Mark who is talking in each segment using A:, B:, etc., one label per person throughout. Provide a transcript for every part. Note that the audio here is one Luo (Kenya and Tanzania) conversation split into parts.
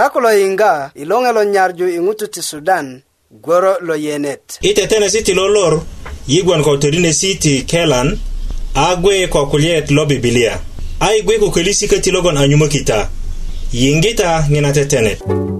A: sako lo yiŋga i loŋelo nyarju i ŋutu ti sudan gworo lo yenet
B: i tetenesi ti lolor yigwon ko todinesi ti kelan a gwe ko kulyet lo bibilia a i gwe kukölisi köti logon anyumökita yiŋgita ŋina tetenet mm -hmm.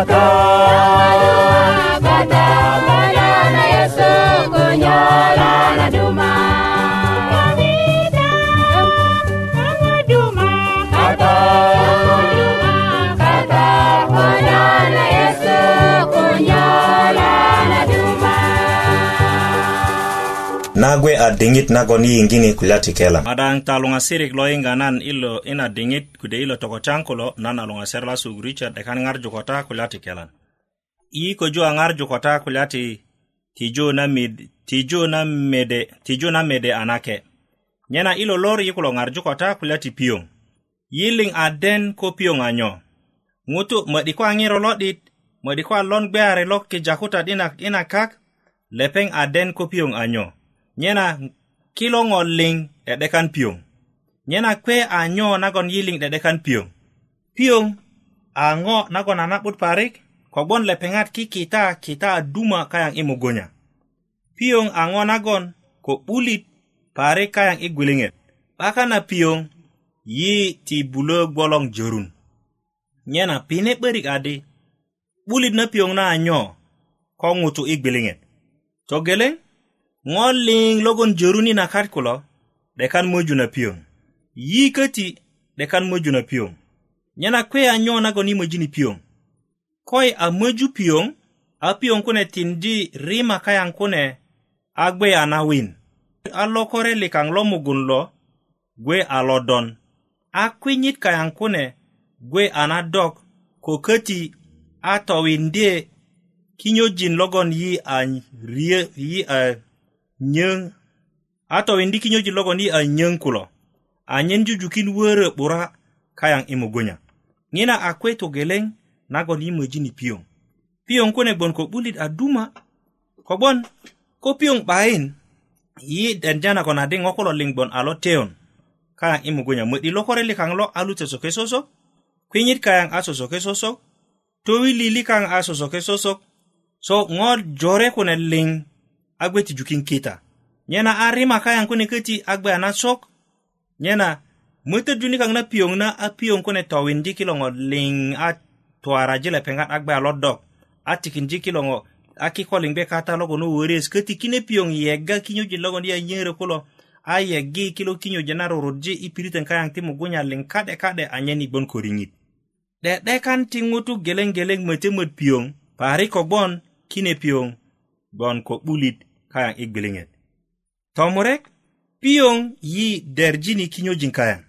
C: Kata, kata,
B: nagwe a diŋit nagon yiyiŋgiŋi kulya ti kela adaŋ ta luŋasirik lo yiŋga nan ilo ina diŋit kude ilo tokotyaŋ kulo nan a luŋaser lasuk richard 'dekan ŋarju kota kulya ti kelan yi köju a ŋarju kota kulya ti tiju na mid tiju na mede tiju na mede a nake nyena ilo lor yi kulo ŋarju kota kulya ti piyoŋ yiliŋ a den ko piyoŋ a nyo ŋutu mödi ko a ŋiro lo'dit mödi ko a lon gbeyari lo kijakutat ina, ina kak lepeŋ a den ko piyoŋ a nyo nyena kilo ŋo liŋ 'de'dekan piyoŋ nyena kwe a nyo nagon yiliŋ 'de'dekan piyoŋ piyoŋ a ŋo nagon a na'but parik kogbon lepeŋat kikita kita a duma kayaŋ i mugunya piyoŋ a ŋo nagon ko 'bulit parik kayaŋ i gwiliŋet 'baka na piyoŋ yi ti bulö gboloŋ jorun nyena pine 'börik adi 'bulit na piyoŋ na a nyo ko ŋutu i gwiliŋet togeleŋ ŋo liŋ logon joruni nakat kulo dekan möju na piyoŋ yiköti dekan möju na piyoŋ nyena kwe a nyo nagon i möjini piyoŋ koi a möju piyoŋ a piyoŋ kune tindi rima kayaŋ kune a gwe a nawin a lokore likaŋ lo mugun lo gwe a lodon a kwinyit kayaŋ kune gwe a nadok ko köti a towindye kinyojin logon yi a rie yi a nyöŋ a towindi kinyöji logon yi a nyöŋ kulo anyen jujukin wörö 'bura kayaŋ i mugunya ŋina a kwe togeleŋ nagon yi möjini piyoŋ piyoŋ kune gbon ko 'bulit a duma kogbon ko piyoŋ 'bayin yi denja nagon adi ŋo kulo liŋ gbon a lo teyon kayaŋ i mugunya mödi lokore likaŋ lo a lut sosoke sosok kwinyit kayaŋ a sosoke sosok towili likaŋ a sosoke sosok so ŋo jore kune liŋ a gbe ti dukin keta nyena a rima kayan kune keti a gbe ana sok nyena mwete duni kang na piyong na a piyong kune towin di kilongo ling a tuara jile pengat a gbe alodok a tikin di kilongo a kiko ling be kata logo no wuris keti kine piyong yega kinyo jil logo niya nyere kulo a yegi kilo kinyo jena roro je ipiriten kayang timu gunya ling kade kade a nyeni bon koringit de de kan tingu tu geleng geleng mwete mwete piyong pari kogbon kine piyong gon ko bulit kayan i gwiliŋet tomurek piyoŋ yi derjini kinyojin kayan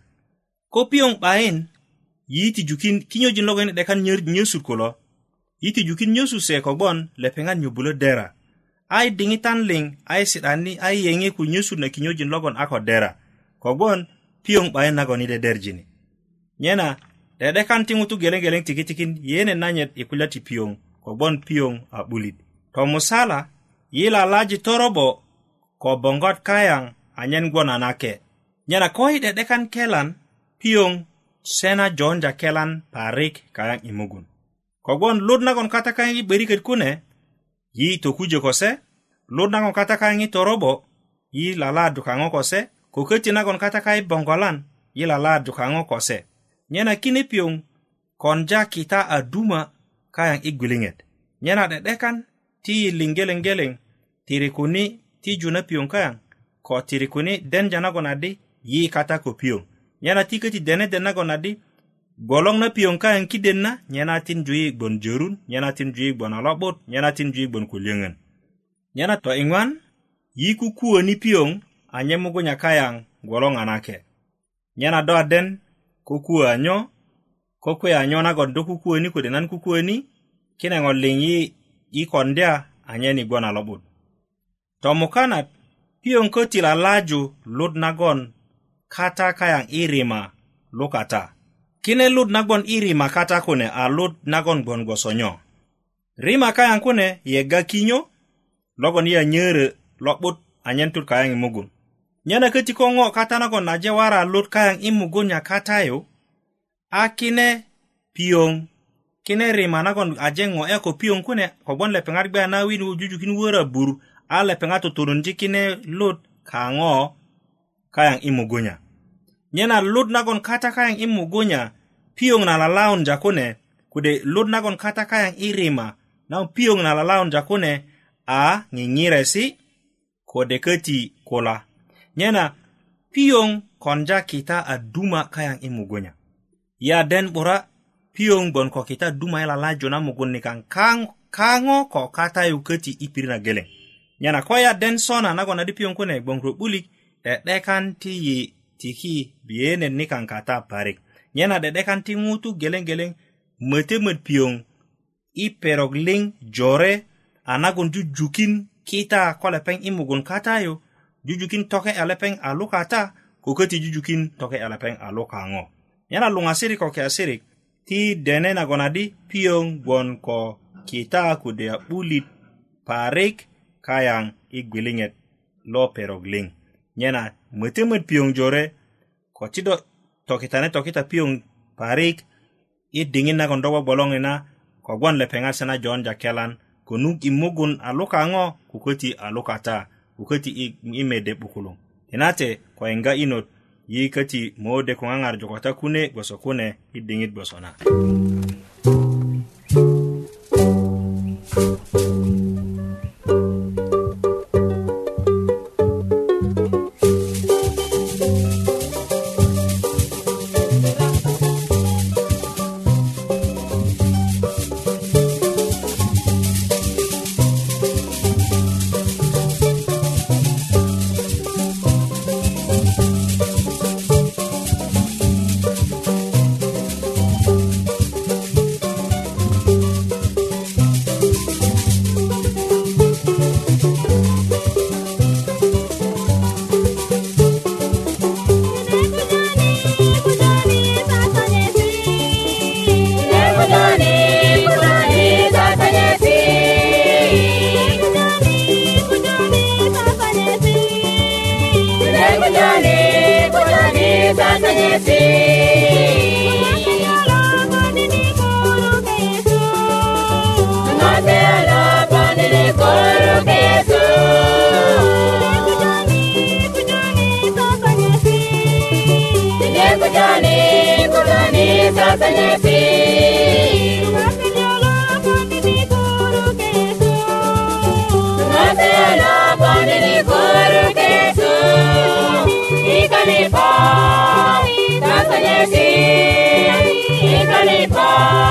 B: ko piyoŋ 'bayin yi tijukin kinyojin logon i 'dekan nyesut kulo yi tijukin nyesu se kogbon lepeŋat nyobulo dera ai diŋitan liŋ ai si'dani ai yeŋe ku nyesut na kinyojin logon a ko dera kogbon piyoŋ 'bayin nagon i dederjini nyena de'dekan ti ŋutu gelegeleŋ tikitikin yeyenet nanyet i kulya ti piyoŋ kogbon piyoŋ a 'bulit tomusala yila laji torobo ko bongot kayaŋ anyen gwona nake nyena ko i de'dekan kelan piyoŋ sena jonja kelan parik kayaŋ i mugun kogwon lut nagon kata kayaŋ i 'böriköt kune yi tokujö kose lut nagon kata kayaŋ i torobo yi laladu kaŋo kose ko köti nagon kata kayaŋ i bongolan yi laladu kaŋo kose nyena kine piyoŋ konja kita a duma kayaŋ i gwiliŋet nyena de'dekan ti yi liŋgeleŋgeleŋ tiri kuni ti junö piyoŋ kaŋ ko tiri kuni denja nagon adi yi kata ko piyoŋ nyena ti köti deneden nagon adi gboloŋ na piyoŋ kaŋ kiden na nyena tin juyi gbon jörun nyena tin juyi gbon alo'but nyena tin juyi gbon kulyöŋön nyena to iŋwan yi kukuwöni piyoŋ anye mugunya kayaŋ gboloŋ a nake nyena do aden kukuwö anyo ko kuya anyo nagon do kukuwöni kode nan kukuwöni kine ŋo liŋ yi yi kondya anyeni gbon alo'but tomukanat piyoŋ köti lalaju lut nagon kata kayaŋ i rima lukata kine lut nagon i rima kata kune a lut nagon gbon gboso nyo rima kayaŋ kune yega kinyo logon yi anyörö lo'but anyen tut kayaŋ i mugun nyena köti ko ŋo kata nagon naje wara lut kayaŋ i mugun nya kata yu a kine piyoŋ kine rima nagon aje ŋo'ya ko piyoŋ kune kogbon lepeŋat gbe na win jujukin wörö bur a lepeŋ a tuturundi kine lut kaŋo kayaŋ i mugunya nyena lut nagon kata kayaŋ i mugunya piyoŋ na lalaun jakune kode lut nagon kata kayaŋ i rima naŋ piyoŋ na lalaun jakune a ŋiŋiresi kode köti kula nyena piyoŋ konja kita a duma kayaŋ i mugunya ya den 'bura piyoŋ gbon ko kita duma i lalaju na mugun nikaŋ kaŋo ko katayu köti i pirit na geleŋ nyena ko yadden sona nagon a di piyoŋ kune gboŋ ro'bulik 'de'dekan ti yi tiki biyenet nikaŋ kata parik nyena 'de'dekan ti ŋutu geleŋ geleŋ mötemöt piyoŋ i perok liŋ jore a nagon jujukin kita ko lepeŋ i mugun kata yu jujukin toke a lepeŋ a lukata ko köti jujukin toke a lepeŋ a lukaŋo nyena luŋasirik ko kiasirik ti dene nagon a di piyoŋ gwon ko kita kudya 'bulit parik kayaŋ yi gwiliŋet lo perok liŋ nyena mötömöt piyoŋ jore ko ti do tokitane tokita piyoŋ parik yi diŋit nagon do gbogboloŋina kogwon lepeŋase na jonja kelan konuk i mugun a luka ŋo ku köti a lukata ku köti i mede 'bukuluŋ tinate ko yiŋga inot yi köti moode ko ŋaŋarju ko ta kune gboso kune i diŋit gboso na thank you
C: Tanzania, Tanzania, Tanzania, Tanzania,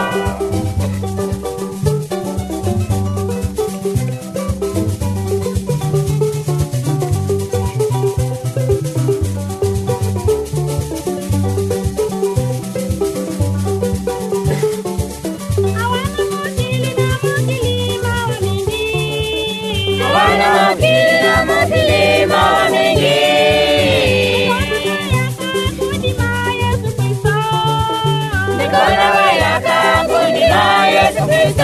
C: Jesus.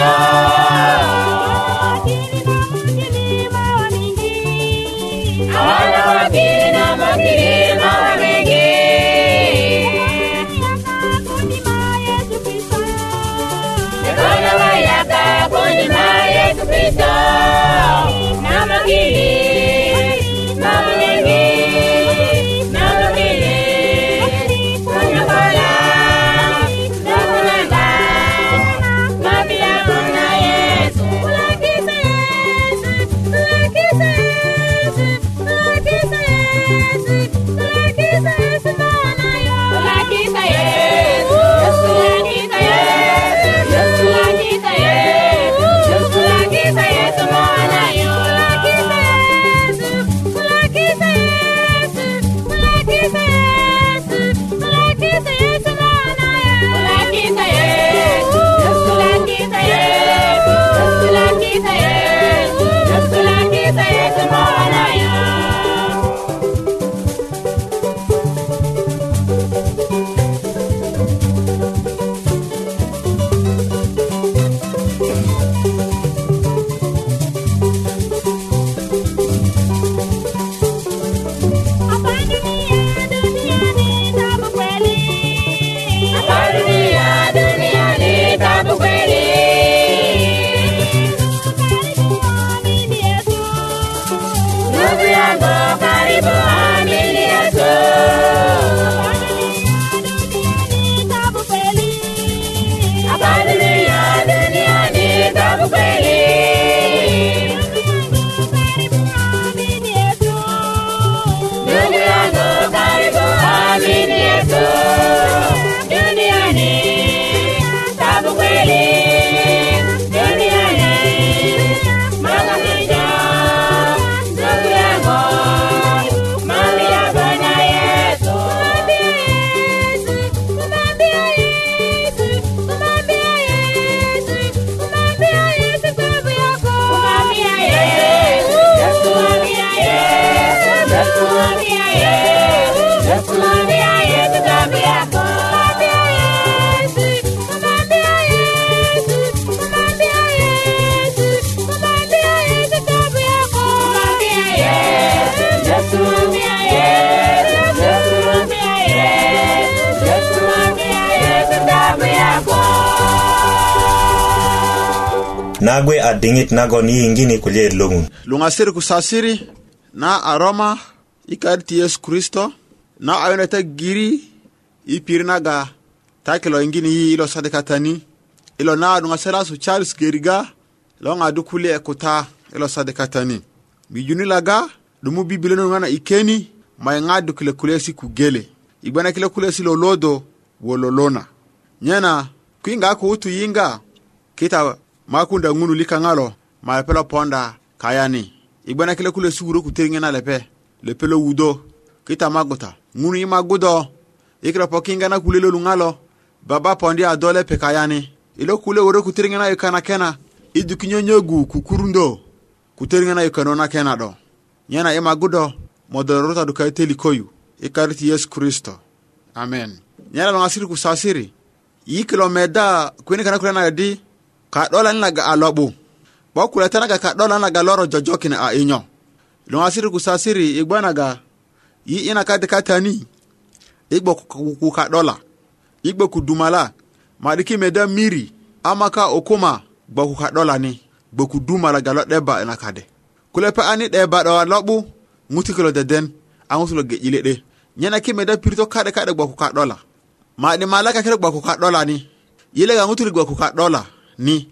B: agwe nago ni ingini kulye lungun lungasir kusasiri na aroma ikari ti yesu kristo na ayona giri i pir naga ta kilo ingini yi ilo sadikatani ilo na lungasir asu charles geriga lo ŋadu kulie kuta ilo sadikatani mijuni laga dumu bibilonu ŋana ikeni ma i ŋadu kile kulesi kugele Ibana kile kulesi lolodo wololona nyena kuinga kuhutu yinga kita makunda ŋunu likaŋalo mayepe lo ponda kayani i gbena kile kule suguro ku teriŋena lepe lepe lo wudo kita maguta ŋunu i magudo i kilo pokiŋgana kule lo luŋalo baba pondi ado lepe kayani i lo kule woro ku teriŋena yukana kena i dukinyonyogu kukurundo ku teriŋena yukano na kena do nyena i magudo modororotadu kayi teli koyu i kariti yesu kristo amen nyena luŋasiri ku sasiri i kilo meda kuinikana kulena yodi ka ɗolanaga a loɓu ɓo kuletanaga ka ɗolanaga loro jojokina a inyo loŋa siri kusa siri i gbanaga yi ina kati katani i gbo ku ka ɗola i ku dumala maɗi meda miri amaka ka o kuma gbo ku ka ɗolani gbo ku dumalaga lo ɗeba ina kade kulepe ani ɗeba ɗo a loɓu ŋutikilo deden a ŋutulo geƴile ɗe nyana kime da pirito kaɗe kaɗe gbo ku ka ɗola maɗi malaka kere gbo ku ka ɗolani yilega ŋutuli gbo ku ka ɗola ni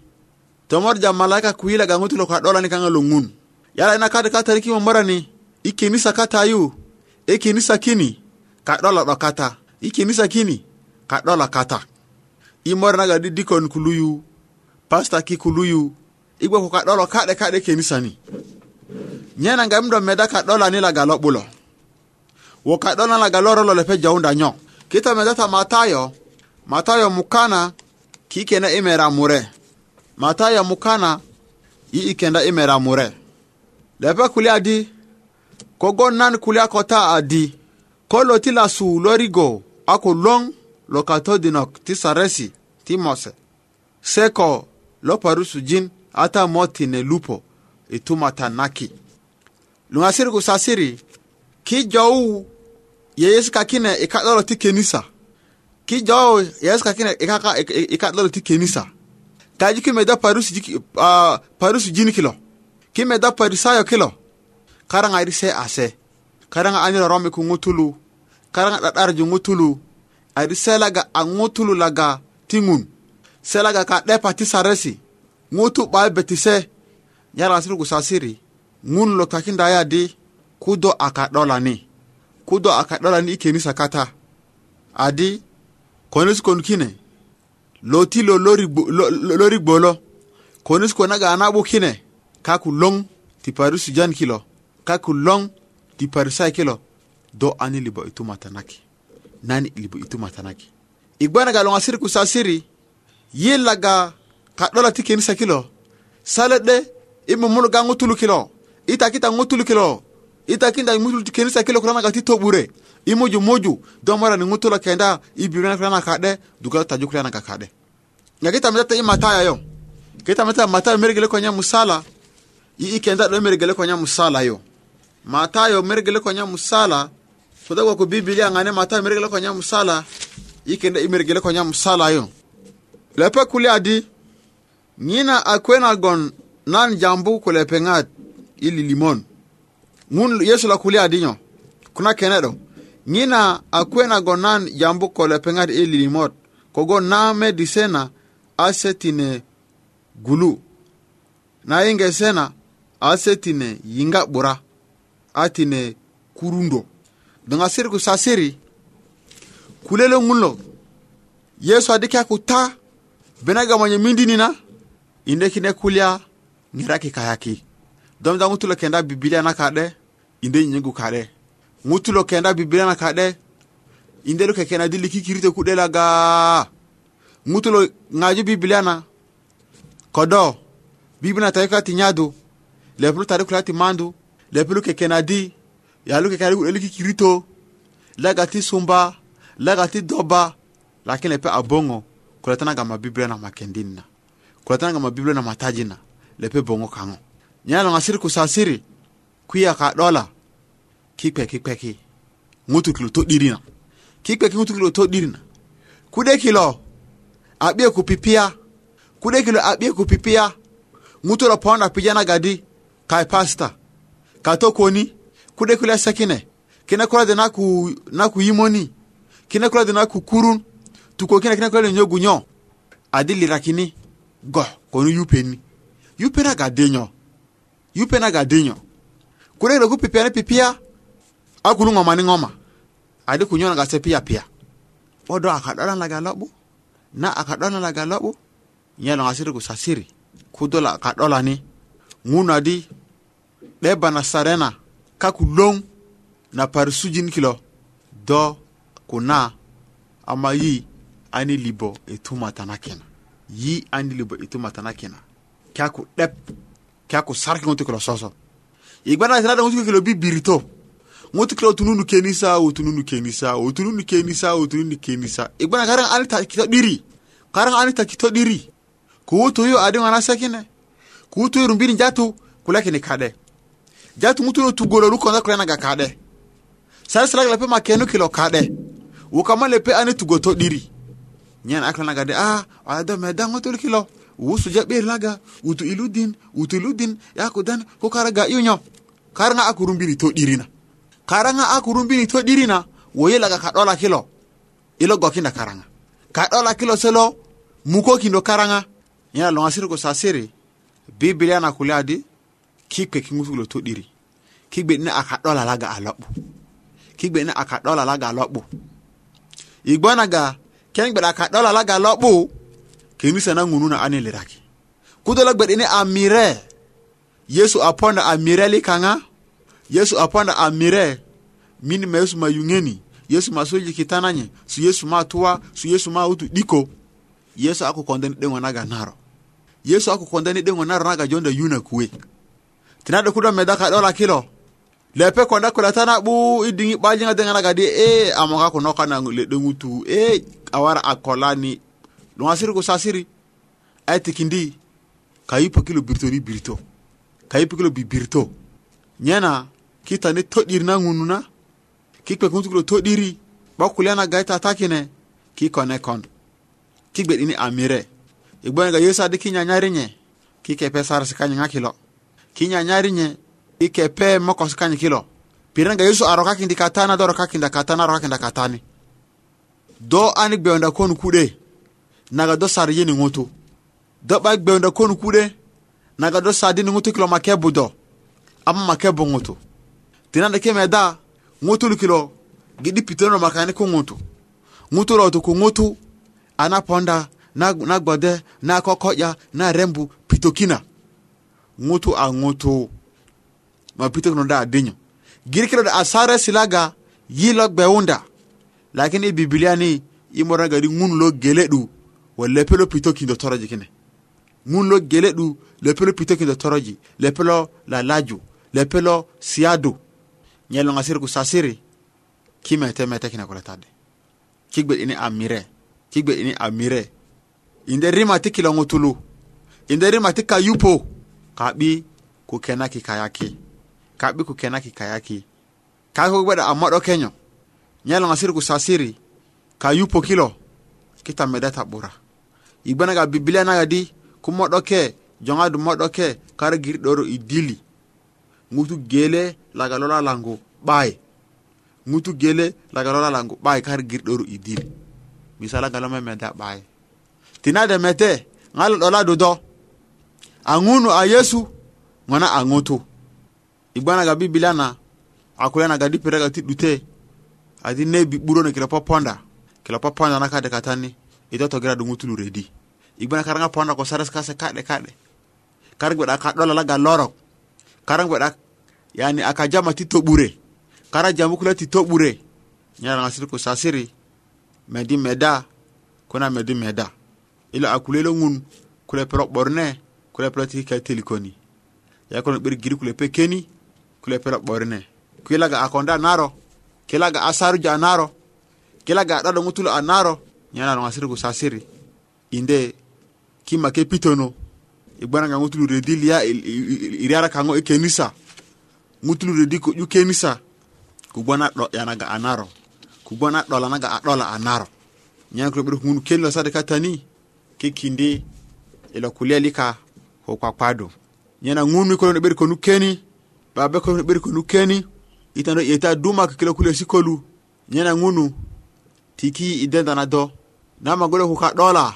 B: tomor jam malaika kuila gangutulo ka ni kanga lungun yala ina kade ka ni iki i kenisa katayu iki kenisa kini ka dola ɗo kata iki kenisa kini ka dola kata i morina di dikon kuluyu pasta ki kuluyu igwa ko ka ɗolo ke kaɗe kenisani nyena ngam mdo meda ka la laga bulo wo ka ɗolani laga lorolo lepe jaunda nyo kita meda ta matayo matayo mukana kikenda imera mure mata ya mukana i ikenda imera mure lepe kuli adi kogon nan kuli akota adi ko lo ti lasu lo rigo a ko long lo ka todinok ti saresi ti mose se ko lo parusu jin ata mo tine lupo i tumata naki luŋasiri ku sasiri ki jowu yeyesi kakine i ka'dolo ti kenisa yes ka kine ikaka lolo ti kenisa taji kimeda parus jiki uh, parus ah, jini kilo ki me parisa yo kilo Karang iri se ase karanga aniro romi ku ŋutulu karanga ɗaɗarju ari se laga a ah, ŋutulu laga timun, se laga ka de pati saresi ngutu ɓa beti se nyara asiru sasiri ŋun lo ya di kudo aka ni kudo aka dola ni kenisa kata adi konis kon kine loti lo lori gbolo konis kon aga anabu kine kaku long ti paru sujan kilo kaku long ti paru sai kilo do ani libo itu matanaki nani libo itu matanaki igbanaga longa siri ku sasiri yillaga kaɗola ti kenisa kilo saleɗɗe imumulu ga ŋutulu kilo ita kita ŋutulu kilo itakinda imutul kenisa kilo kurana kati tobure imuju muju domara ni ngutola kenda ibirana kurana kade duka taju kurana kita ngakita meta imataya yo kita meta matayo mergele konya musala i ikenda do mergele konya musala yo matayo mergele konya musala soda wa ku biblia ngane matayo mergele konya musala ikenda imergele konya musala yo lepe kuli adi nina akwena gon nan jambu kulepe ngat ili limon ŋun yesu lo kulia dinyo kuna kene 'do ŋina a kuwenago nan jambu ko lepeŋat i lilimot kogo na medise na ase tine gulu na sena na ase tine yiŋga 'bura a tine kurundo doŋasir ku sasiri kule lo ŋun lo yesu adi ke ku ta bene gamonye mindini na inde kine kulya kayaki domda ŋutu lo kenda bibilia na ka'de inde nyengu ka'de ŋutu lo kenda bibilia na ka'de inde lo kekena di liki ku'de kuɗe laga ŋutu lo ŋaju bibilia na kodo bibina na kula ti nyadu lepulu tari kula ti mandu lepulu kekena di yalu kekena di kuɗe liki kirito laga ti sumba laga ti doba lakin lepe a boŋo kuletanaga ma bibilia na makendin na kuletanaga ma bibilia na matajin na lepe boŋo kaŋo nyala ŋasiri kusasiri kuya ka kipe kipe ki ŋutu kilo to kipe kikpeki ŋutu kilo to dirina kude kilo abie ɓiye ku pipiya kilo abie ku pipiya ŋutu ponda pijana gadi kai pasta ka to koni kude kilo sakine kina kula de naku naku yimoni kina kula de naku kurun tuko kina kina kula de nyogunyo adili rakini go konu yupeni yupena gadenyo yupe na gadinyo kuregre kupipia ni pipia akulu ngoma ni ngoma adi kunyo ga se pia pia odo akadona laga lobu na akadona laga lobu nye longa siri kusasiri kudola akadola ni ngunu adi deba na sarena kaku long na parisujin kilo do kuna ama yi ani libo etuma tanakena yi ani libo etuma tanakena kaku dep ke ako sarki ŋo tikilo soso igbana sira da ŋo tikilo bibirito ŋo kilo tununu kenisa wo tununu kenisa wo tununu kenisa wo tununu kenisa igbana karaŋ ani ta kito diri karaŋ ani ta kito diri kuwo yo adi ŋana tu kuwo toyo rumbini jatu kule kini kade jatu ŋutuno tugololu konda kule naga kade sari sira lepe ma kenu kilo kade wo kama lepe ani tugoto diri nyan akla naga de ah ada medang ŋotolu kilo wusu wusuja laga wutu iluddin wutu luddin yakudan ko karaga kara nga aku kurumbini to kara nga aku kurumbini to woye laga ka dola kilo ilo gokinda nga ka dola kilo selo nga ya yana logasiri ko sasiri biblia na kule adi kikpe kingutulo to ɗiri kigbe ni aka dola laga a loɓɓu kigbe aka dola laga kengbe laka dola laga a kenisa na ngunu na ane liraki. kudola gbeɗene ini amire, yesu a amire li kanga, yesu a amire, mini ma yesu mayungeni, yesu masoji kitana nye, su yesu ma tuwa su yesu ma utu diko, yesu aku kondeni dengwa naga naro yesu aku kondeni dengwa naro naga jonda yuna kuwe tinaɗo kuda medaka dola kilo lepe konda kula tana bu idingi bajinga deŋa naga di e eh, amoka kunoka na leɗe ŋutu e eh, awara akolani ɗum asiri ko sasiri ay tikindi ka yippo kilo ni birto ka yippo kilo bi birto nyena ñana kitane toɗɗirna gunnuna kikpe kuntukuɗo toɗɗiri ɓakkuliyana gayta takine kikone kondo kigbe ini amire ki yesu adi kiñañariñe kike pe sikanya kañiga kilo ki ike pe mokosi kañi kilo piranga yesu aro kakindi katana doro kakinda katana aro katani do anik onda konu kude naga do sar yini ŋutu do 'ba gbewunda kon ku'de naga do ni ŋutu kilo make budo ama make bu ŋutu tinada ke meda ŋutul kilo gidi pitono makani ku ŋutu ŋutul otu ko ŋutu ana ponda na, na gbode na koko'ya na rembu pitokina ŋutu a ŋutu ma pitokino da adinyo giri kilo da asare silaga yi lo gbewunda lakini i bibilia ni i morona gadi ŋun lo gele'du wo lepelo pito kindo toroji kine ŋun lo gele ɗu lepelo pito kindo toroji lepelo lalaju lepelo siyadu nyelonga siri ku sasiri kimete mete kine kuletade kigbed ini amire kigbed ini amire inde rima ti kilongu tulu inde rima ti kayupo kaɓi ku kenaki kayaki kaɓi ku kenaki kayaki kako gbeɗa ammaɗo kenyo nyalonga siri ku sasiri kayupo kilo kita medata bura igbanaga bibilia naga di ku moɗo ke joŋadu moɗo ke kara girɗoro i dili ŋutu gele laga lola langu ɓaye ŋutu gele laga lola langu ɓaye kara girɗoro i dili misala galo meme da ɓaye tinade mete ŋalo ɗola dudo a ŋunu a yesu ŋona a ŋutu igbanaga bibilia na akulenaga di piraga ti ɗute adi nebi ɓuroni kila poponda kila poponda nakade katani itotogira ɗu ŋutulu redi igbana karanga ponda ko saras kase kaɗe kaɗe karang weɗa ka ɗola laga lorok karang weɗa yani aka jama ti toɓure kara jamukula ti toɓure ñaranga sir ko sasiri medi meda kona medi meda ilo a kulelo kule pero ɓorne kule pero ti kai telikoni yakono ɓeri giri kule pe keni kule pero ɓorne kilaga a konda naro kilaga a saruja a naro kilaga a ɗaɗo ŋutulu a naro ñanaronga ko sasiri inde kima ke pitono igbana e nga ngutulu redi lia iriara kango e ikenisa ngutulu redi ko yukenisa kugbana do yana ga anaro kugbana do lanaga adola anaro nyankro bedo hunu kello sade katani ke kindi ila e kulia lika ko kwakpado nyana ngunu ko no beri ko nu nukeni babe ko no beri ko nu keni itano yeta duma ke kelo kulia sikolu nyana ngunu tiki idenda na do na gole ko ka dola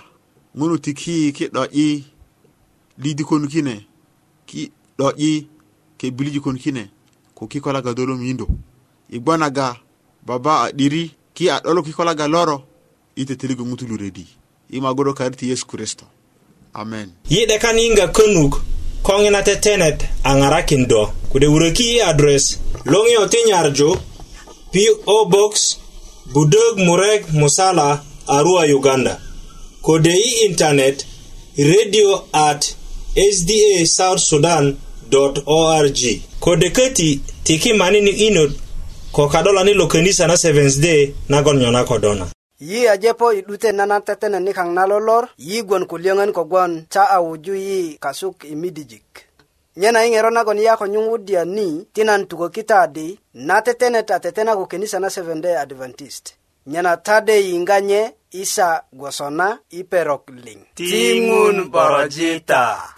B: ŋunu ti ki ki ɗo'yi lidi konu kine ki ɗo'yi ke biliji konu kine ko kikolaga dolom yindo i gbanaga baba a ɗiri ki a ɗolo kikolaga loro i tetelugo ŋutulu redi i magodo kariti yesu kristo amen yi'de kan yinga könuk koŋina tetenet a ŋarakin do kode wuröki i adres loŋiyo ti nyarju p o box budök murek musala arua uganda kode i intanet radio at sda south sudan org kode köti tiki mani ni inot ko ka'dolani lo könisa na seventh day nagon nyo na kodona
A: yi ajepo i 'dute nana tetenet nikaŋ na lolor yi gwon kulyöŋön kogwon ca a wuju yi kasuk i midijik nyena i ŋero nagon yi a ko nyuŋwudya ni ti nan tukökita adi na tetenet a tetena ko könisa na seventh day adventist nyena ta de yiŋga nye isa gwosona iperok ling tingun borojita